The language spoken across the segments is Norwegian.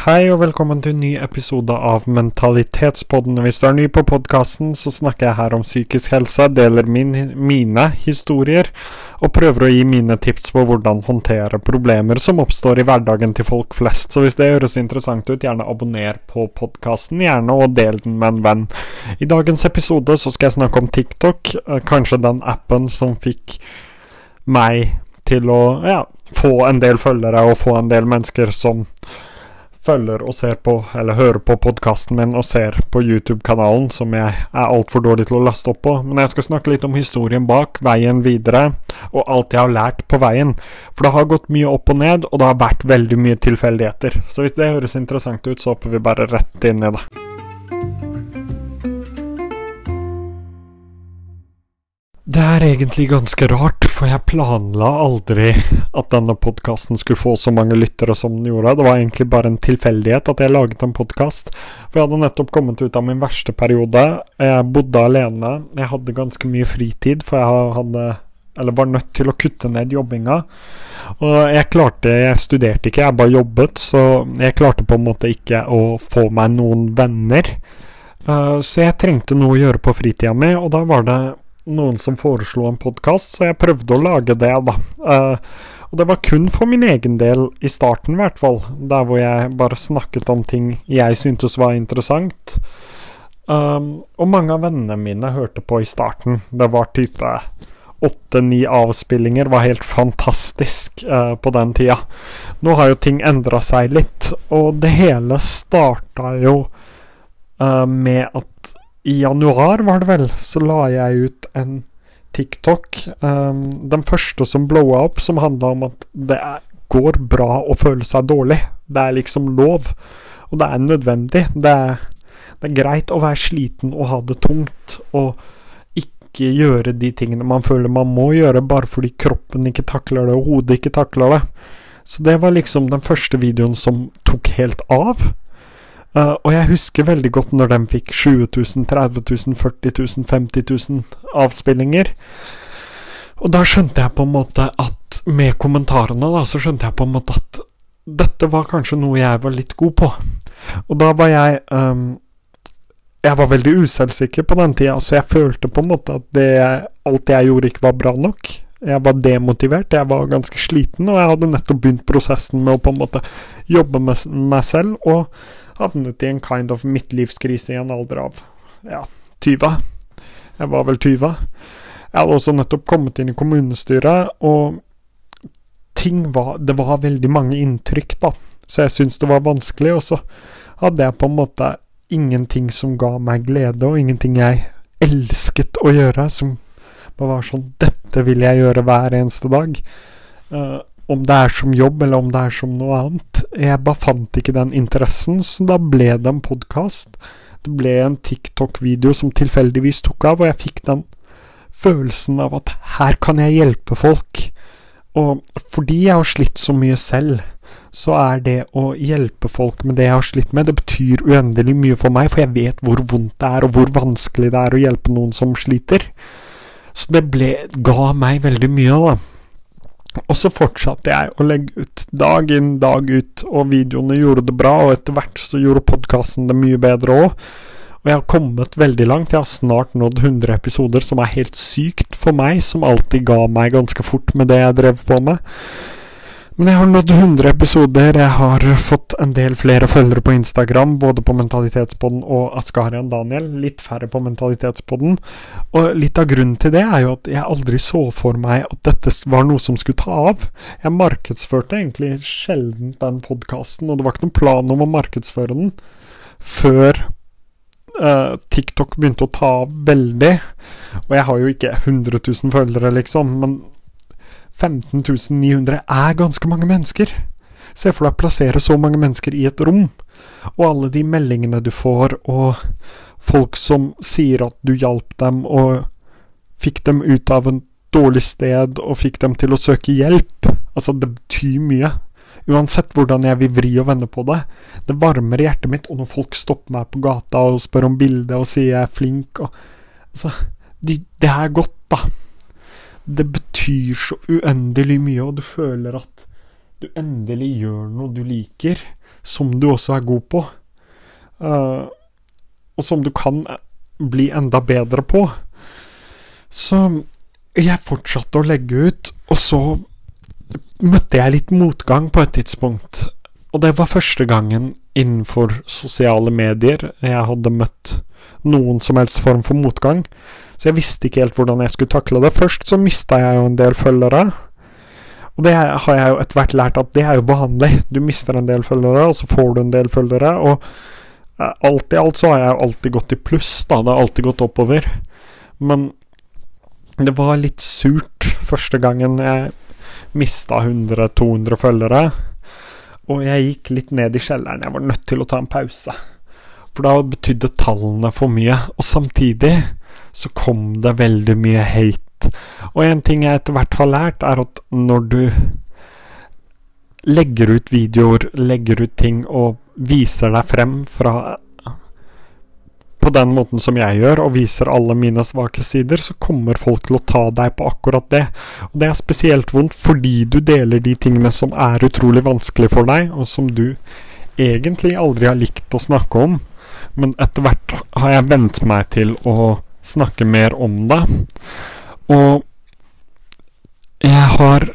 Hei og velkommen til en ny episode av Mentalitetspodden. Hvis du er ny på podkasten, så snakker jeg her om psykisk helse, deler min, mine historier og prøver å gi mine tips på hvordan håndtere problemer som oppstår i hverdagen til folk flest. Så hvis det høres interessant ut, gjerne abonner på podkasten, gjerne og del den med en venn. I dagens episode så skal jeg snakke om TikTok, eh, kanskje den appen som fikk meg til å ja, få en del følgere og få en del mennesker som følger og ser på, eller hører på podkasten min og ser på YouTube-kanalen, som jeg er altfor dårlig til å laste opp på. Men jeg skal snakke litt om historien bak, veien videre, og alt jeg har lært på veien. For det har gått mye opp og ned, og det har vært veldig mye tilfeldigheter. Så hvis det høres interessant ut, så hopper vi bare rett inn i det. Det er egentlig ganske rart, for jeg planla aldri at denne podkasten skulle få så mange lyttere som den gjorde. Det var egentlig bare en tilfeldighet at jeg laget en podkast. For jeg hadde nettopp kommet ut av min verste periode. Jeg bodde alene. Jeg hadde ganske mye fritid, for jeg hadde eller var nødt til å kutte ned jobbinga. Og jeg klarte Jeg studerte ikke, jeg bare jobbet, så jeg klarte på en måte ikke å få meg noen venner. Uh, så jeg trengte noe å gjøre på fritida mi, og da var det noen som foreslo en podkast, så jeg prøvde å lage det, da. Uh, og det var kun for min egen del, i starten i hvert fall, der hvor jeg bare snakket om ting jeg syntes var interessant. Um, og mange av vennene mine hørte på i starten. Det var type åtte-ni avspillinger, var helt fantastisk uh, på den tida. Nå har jo ting endra seg litt, og det hele starta jo uh, med at i januar, var det vel, så la jeg ut en TikTok. Um, den første som blowa opp, som handla om at det går bra å føle seg dårlig. Det er liksom lov, og det er nødvendig. Det er, det er greit å være sliten og ha det tungt, og ikke gjøre de tingene man føler man må gjøre, bare fordi kroppen ikke takler det, og hodet ikke takler det. Så det var liksom den første videoen som tok helt av. Uh, og jeg husker veldig godt når de fikk 20 000, 30 000, 40 000, 50 000 avspillinger. Og da skjønte jeg på en måte at med kommentarene, da, så skjønte jeg på en måte at dette var kanskje noe jeg var litt god på. Og da var jeg um, Jeg var veldig uselvsikker på den tida, så jeg følte på en måte at det, alt jeg gjorde, ikke var bra nok. Jeg var demotivert, jeg var ganske sliten, og jeg hadde nettopp begynt prosessen med å på en måte jobbe med meg selv. og havnet i en kind of midtlivskrise i en alder av ja, 20. Jeg var vel 20. Jeg hadde også nettopp kommet inn i kommunestyret, og ting var Det var veldig mange inntrykk, da, så jeg syntes det var vanskelig. Og så hadde jeg på en måte ingenting som ga meg glede, og ingenting jeg elsket å gjøre, som bare var sånn Dette vil jeg gjøre hver eneste dag. Uh, om det er som jobb, eller om det er som noe annet. Jeg bare fant ikke den interessen, så da ble det en podkast. Det ble en TikTok-video som tilfeldigvis tok av, og jeg fikk den følelsen av at her kan jeg hjelpe folk. Og fordi jeg har slitt så mye selv, så er det å hjelpe folk med det jeg har slitt med, det betyr uendelig mye for meg, for jeg vet hvor vondt det er, og hvor vanskelig det er å hjelpe noen som sliter. Så det ble, ga meg veldig mye, da. Og så fortsatte jeg å legge ut dag inn, dag ut, og videoene gjorde det bra, og etter hvert så gjorde podkasten det mye bedre òg. Og jeg har kommet veldig langt, jeg har snart nådd 100 episoder, som er helt sykt for meg, som alltid ga meg ganske fort med det jeg drev på med. Men jeg har nådd 100 episoder, jeg har fått en del flere følgere på Instagram, både på Mentalitetspodden og Askarian Daniel, litt færre på Mentalitetspodden. Og litt av grunnen til det er jo at jeg aldri så for meg at dette var noe som skulle ta av. Jeg markedsførte egentlig sjelden den podkasten, og det var ikke noen plan om å markedsføre den før uh, TikTok begynte å ta av veldig. Og jeg har jo ikke 100 000 følgere, liksom, men 15 900 er ganske mange mennesker. Se for deg å plassere så mange mennesker i et rom, og alle de meldingene du får, og folk som sier at du hjalp dem og fikk dem ut av en dårlig sted og fikk dem til å søke hjelp. Altså, det betyr mye. Uansett hvordan jeg vil vri og vende på det. Det varmer i hjertet mitt, og når folk stopper meg på gata og spør om bildet og sier jeg er flink og Altså, de, det er godt, da det betyr så uendelig mye, og du føler at du endelig gjør noe du liker. som du også er god på. Uh, og som du kan bli enda bedre på. Så jeg fortsatte å legge ut, og så møtte jeg litt motgang på et tidspunkt. Og det var første gangen innenfor sosiale medier jeg hadde møtt noen som helst form for motgang. Så jeg visste ikke helt hvordan jeg skulle takle det. Først så mista jeg jo en del følgere. Og det har jeg jo etter hvert lært at det er jo vanlig. Du mister en del følgere, og så får du en del følgere. Og eh, alt i alt så har jeg jo alltid gått i pluss, da. Det har alltid gått oppover. Men det var litt surt første gangen jeg mista 100-200 følgere. Og jeg gikk litt ned i kjelleren. Jeg var nødt til å ta en pause. For da betydde tallene for mye. Og samtidig så kom det veldig mye hate. Og en ting jeg etter hvert har lært, er at når du legger ut videoer, legger ut ting og viser deg frem fra på den måten som jeg gjør, og viser alle mine svake sider, så kommer folk til å ta deg på akkurat det. Og det er spesielt vondt fordi du deler de tingene som er utrolig vanskelig for deg, og som du egentlig aldri har likt å snakke om. Men etter hvert har jeg vent meg til å snakke mer om det. Og jeg har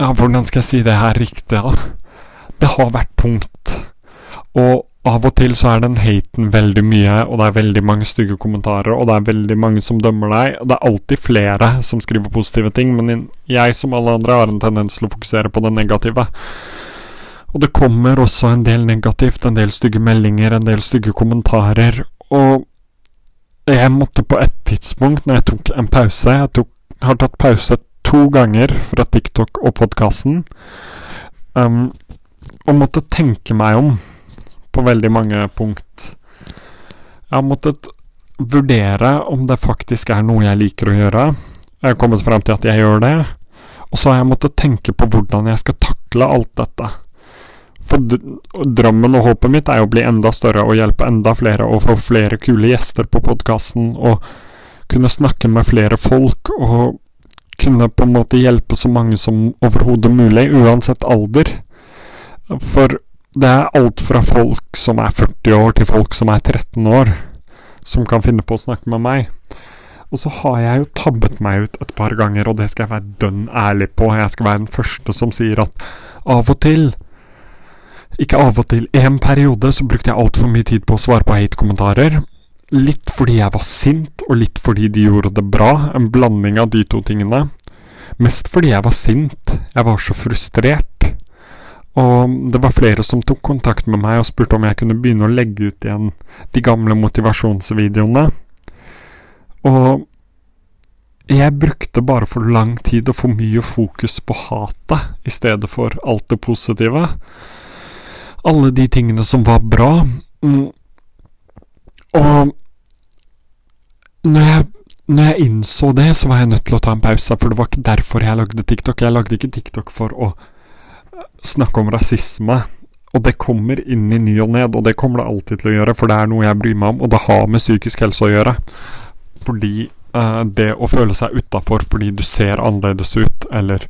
Ja, hvordan skal jeg si det her riktig, da? Det har vært tungt. Og av og til så er den haten veldig mye, og det er veldig mange stygge kommentarer, og det er veldig mange som dømmer deg, og det er alltid flere som skriver positive ting, men jeg som alle andre har en tendens til å fokusere på det negative. Og det kommer også en del negativt, en del stygge meldinger, en del stygge kommentarer, og jeg måtte på et tidspunkt, når jeg tok en pause Jeg tok, har tatt pause to ganger fra TikTok og podkasten, um, og måtte tenke meg om på veldig mange punkt. Jeg har måttet vurdere om det faktisk er noe jeg liker å gjøre. Jeg har kommet frem til at jeg gjør det, og så har jeg måttet tenke på hvordan jeg skal takle alt dette. For drømmen og håpet mitt er å bli enda større og hjelpe enda flere og få flere kule gjester på podkasten og kunne snakke med flere folk og kunne på en måte hjelpe så mange som overhodet mulig, uansett alder. For det er alt fra folk som er 40 år, til folk som er 13 år, som kan finne på å snakke med meg. Og så har jeg jo tabbet meg ut et par ganger, og det skal jeg være dønn ærlig på. Jeg skal være den første som sier at av og til ikke av og til. En periode så brukte jeg altfor mye tid på å svare på hate-kommentarer. Litt fordi jeg var sint, og litt fordi de gjorde det bra. En blanding av de to tingene. Mest fordi jeg var sint. Jeg var så frustrert. Og det var flere som tok kontakt med meg og spurte om jeg kunne begynne å legge ut igjen de gamle motivasjonsvideoene. Og jeg brukte bare for lang tid og for mye fokus på hatet i stedet for alt det positive alle de tingene som var bra. Mm. Og når jeg, når jeg, innså det, så var jeg nødt til å ta en pause, for det var ikke derfor jeg lagde TikTok. Jeg lagde ikke TikTok for å snakke om rasisme. Og det kommer inn i ny og ned, og det kommer det alltid til å gjøre, for det er noe jeg bryr meg om, og det har med psykisk helse å gjøre. Fordi uh, det å føle seg utafor fordi du ser annerledes ut, eller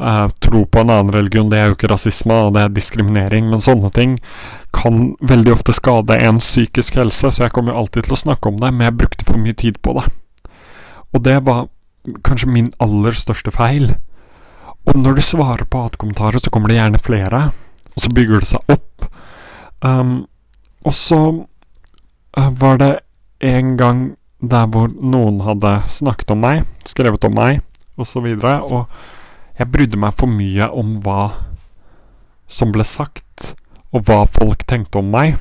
uh, tro på en annen religion, det er jo ikke rasisme, det er diskriminering, men sånne ting kan veldig ofte skade ens psykisk helse, så jeg kommer jo alltid til å snakke om det, men jeg brukte for mye tid på det. Og det var kanskje min aller største feil. Og når du svarer på hatkommentarer, så kommer det gjerne flere, og så bygger det seg opp. Um, og så uh, var det en gang der hvor noen hadde snakket om meg, skrevet om meg, osv., og, så og jeg brydde meg for mye om hva som ble sagt, og hva folk tenkte om meg.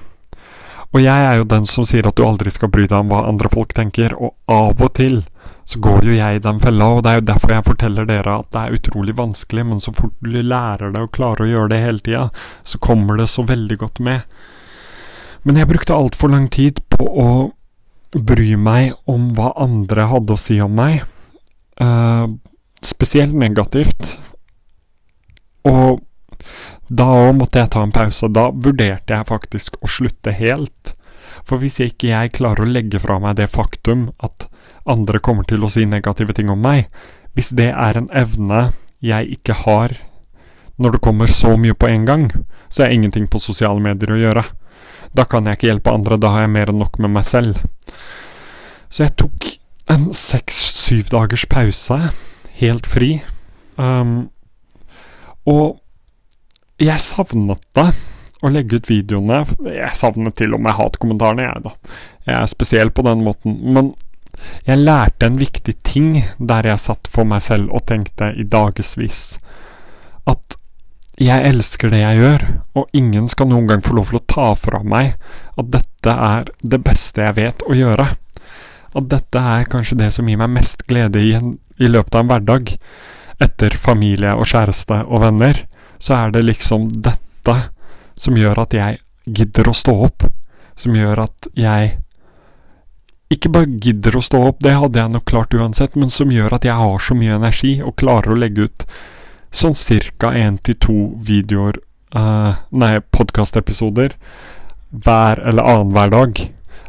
Og jeg er jo den som sier at du aldri skal bry deg om hva andre folk tenker, og av og til så går jo jeg i den fella, og det er jo derfor jeg forteller dere at det er utrolig vanskelig, men så fort du lærer deg å klare å gjøre det hele tida, så kommer det så veldig godt med. Men jeg brukte altfor lang tid på å bry meg om hva andre hadde å si om meg. Uh, spesielt negativt. Og da òg måtte jeg ta en pause. Da vurderte jeg faktisk å slutte helt. For hvis ikke jeg klarer å legge fra meg det faktum at andre kommer til å si negative ting om meg, hvis det er en evne jeg ikke har når det kommer så mye på en gang, så er ingenting på sosiale medier å gjøre. Da kan jeg ikke hjelpe andre, da har jeg mer enn nok med meg selv. Så jeg tok en seks-syv dagers pause, helt fri. Um, og jeg savnet det å legge ut videoene. Jeg savnet til og med hatkommentarene, jeg, da. Jeg er spesiell på den måten. Men jeg lærte en viktig ting der jeg satt for meg selv og tenkte i dagevis. At jeg elsker det jeg gjør, og ingen skal noen gang få lov til å ta fra meg at dette er det beste jeg vet å gjøre. At dette er kanskje det som gir meg mest glede i, en, i løpet av en hverdag. Etter familie og kjæreste og venner, så er det liksom dette som gjør at jeg gidder å stå opp. Som gjør at jeg ikke bare gidder å stå opp, det hadde jeg nok klart uansett, men som gjør at jeg har så mye energi og klarer å legge ut sånn cirka én til to videoer, uh, nei, podkastepisoder, hver eller annenhver dag.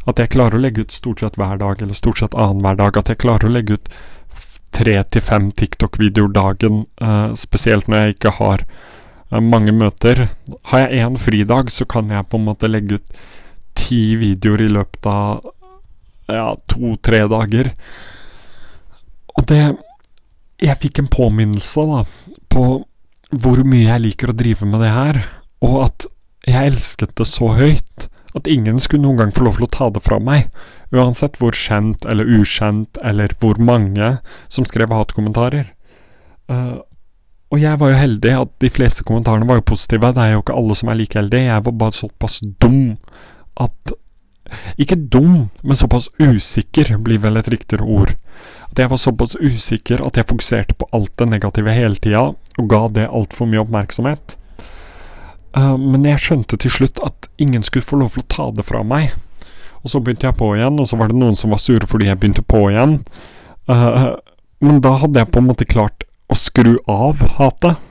At jeg klarer å legge ut stort sett hver dag, eller stort sett annenhver dag. At jeg klarer å legge ut tre til fem TikTok-videoer dagen, uh, spesielt når jeg ikke har uh, mange møter. Har jeg én fridag, så kan jeg på en måte legge ut ti videoer i løpet av ja, to-tre dager. Og det Jeg fikk en påminnelse, da, på hvor mye jeg liker å drive med det her, og at jeg elsket det så høyt at ingen skulle noen gang få lov til å ta det fra meg, uansett hvor kjent eller ukjent eller hvor mange som skrev hatkommentarer. Uh, og jeg var jo heldig at de fleste kommentarene var jo positive, det er jo ikke alle som er like heldige, jeg var bare såpass dum at ikke dum, men såpass usikker, blir vel et riktigere ord. At jeg var såpass usikker at jeg fokuserte på alt det negative hele tida, og ga det altfor mye oppmerksomhet. Uh, men jeg skjønte til slutt at ingen skulle få lov til å ta det fra meg. Og så begynte jeg på igjen, og så var det noen som var sure fordi jeg begynte på igjen. Uh, men da hadde jeg på en måte klart å skru av hatet.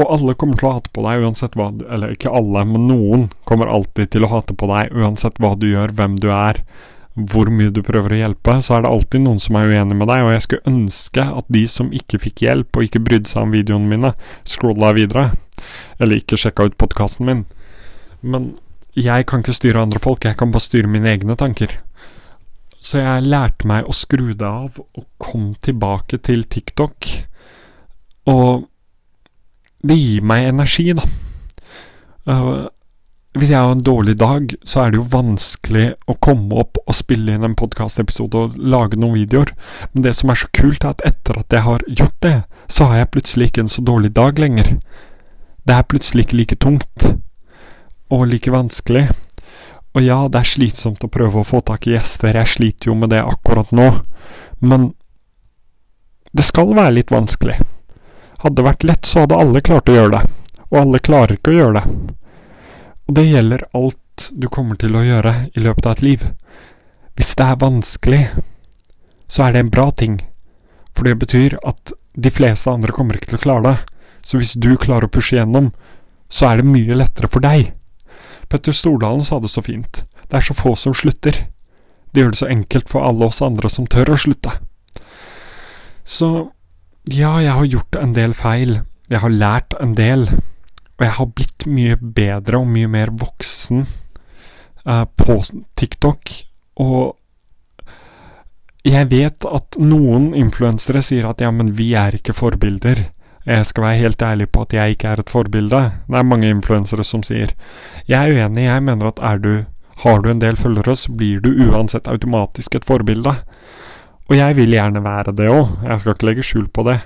Og alle kommer til å hate på deg uansett hva du Eller ikke alle, men noen kommer alltid til å hate på deg uansett hva du gjør, hvem du er, hvor mye du prøver å hjelpe. Så er det alltid noen som er uenig med deg, og jeg skulle ønske at de som ikke fikk hjelp og ikke brydde seg om videoene mine, scrolla videre. Eller ikke sjekka ut podkasten min. Men jeg kan ikke styre andre folk, jeg kan bare styre mine egne tanker. Så jeg lærte meg å skru det av, og kom tilbake til TikTok. Og det gir meg energi, da. Uh, hvis jeg har en dårlig dag, så er det jo vanskelig å komme opp og spille inn en podkastepisode og lage noen videoer, men det som er så kult, er at etter at jeg har gjort det, så har jeg plutselig ikke en så dårlig dag lenger. Det er plutselig ikke like tungt og like vanskelig. Og ja, det er slitsomt å prøve å få tak i gjester, jeg sliter jo med det akkurat nå, men det skal være litt vanskelig. Hadde det vært lett, så hadde alle klart å gjøre det, og alle klarer ikke å gjøre det. Og det gjelder alt du kommer til å gjøre i løpet av et liv. Hvis det er vanskelig, så er det en bra ting, for det betyr at de fleste andre kommer ikke til å klare det. Så hvis du klarer å pushe gjennom, så er det mye lettere for deg. Petter Stordalen sa det så fint. Det er så få som slutter. Det gjør det så enkelt for alle oss andre som tør å slutte. Så ja, jeg har gjort en del feil. Jeg har lært en del. Og jeg har blitt mye bedre og mye mer voksen uh, på TikTok. Og jeg vet at noen influensere sier at ja, men vi er ikke forbilder. Jeg skal være helt ærlig på at jeg ikke er et forbilde. Det er mange influensere som sier. Jeg er uenig. Jeg mener at er du, har du en del følgere, så blir du uansett automatisk et forbilde. Og jeg vil gjerne være det òg, jeg skal ikke legge skjul på det,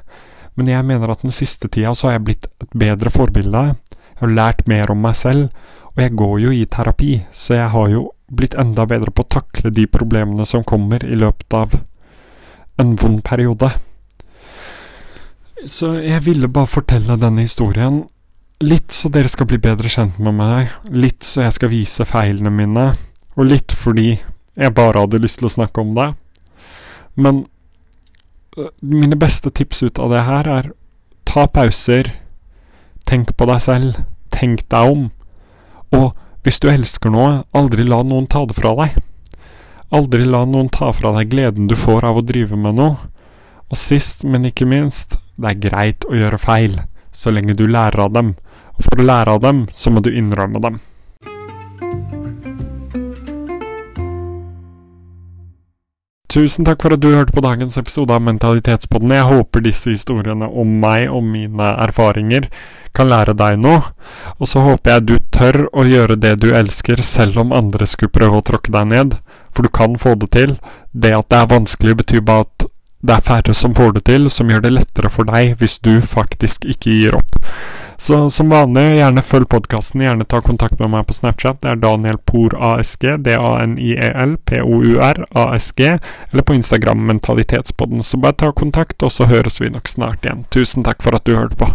men jeg mener at den siste tida så har jeg blitt et bedre forbilde, jeg har lært mer om meg selv, og jeg går jo i terapi, så jeg har jo blitt enda bedre på å takle de problemene som kommer i løpet av en vond periode. Så jeg ville bare fortelle denne historien litt så dere skal bli bedre kjent med meg, litt så jeg skal vise feilene mine, og litt fordi jeg bare hadde lyst til å snakke om det. Men øh, mine beste tips ut av det her er ta pauser, tenk på deg selv, tenk deg om, og hvis du elsker noe, aldri la noen ta det fra deg. Aldri la noen ta fra deg gleden du får av å drive med noe. Og sist, men ikke minst, det er greit å gjøre feil. så lenge du lærer av dem. Og for å lære av dem, så må du innrømme dem. Tusen takk for at du hørte på dagens episode av Mentalitetspodden. Jeg håper disse historiene om meg og mine erfaringer kan lære deg noe. Og så håper jeg du tør å gjøre det du elsker, selv om andre skulle prøve å tråkke deg ned. For du kan få det til. Det at det er vanskelig, betyr bare at det er færre som får det til, som gjør det lettere for deg hvis du faktisk ikke gir opp. Så som vanlig, gjerne følg podkasten, gjerne ta kontakt med meg på Snapchat. Det er Daniel Por ASG, D-A-N-I-E-L P-O-U-R ASG, eller på Instagram Mentalitetspodden. Så bare ta kontakt, og så høres vi nok snart igjen. Tusen takk for at du hørte på.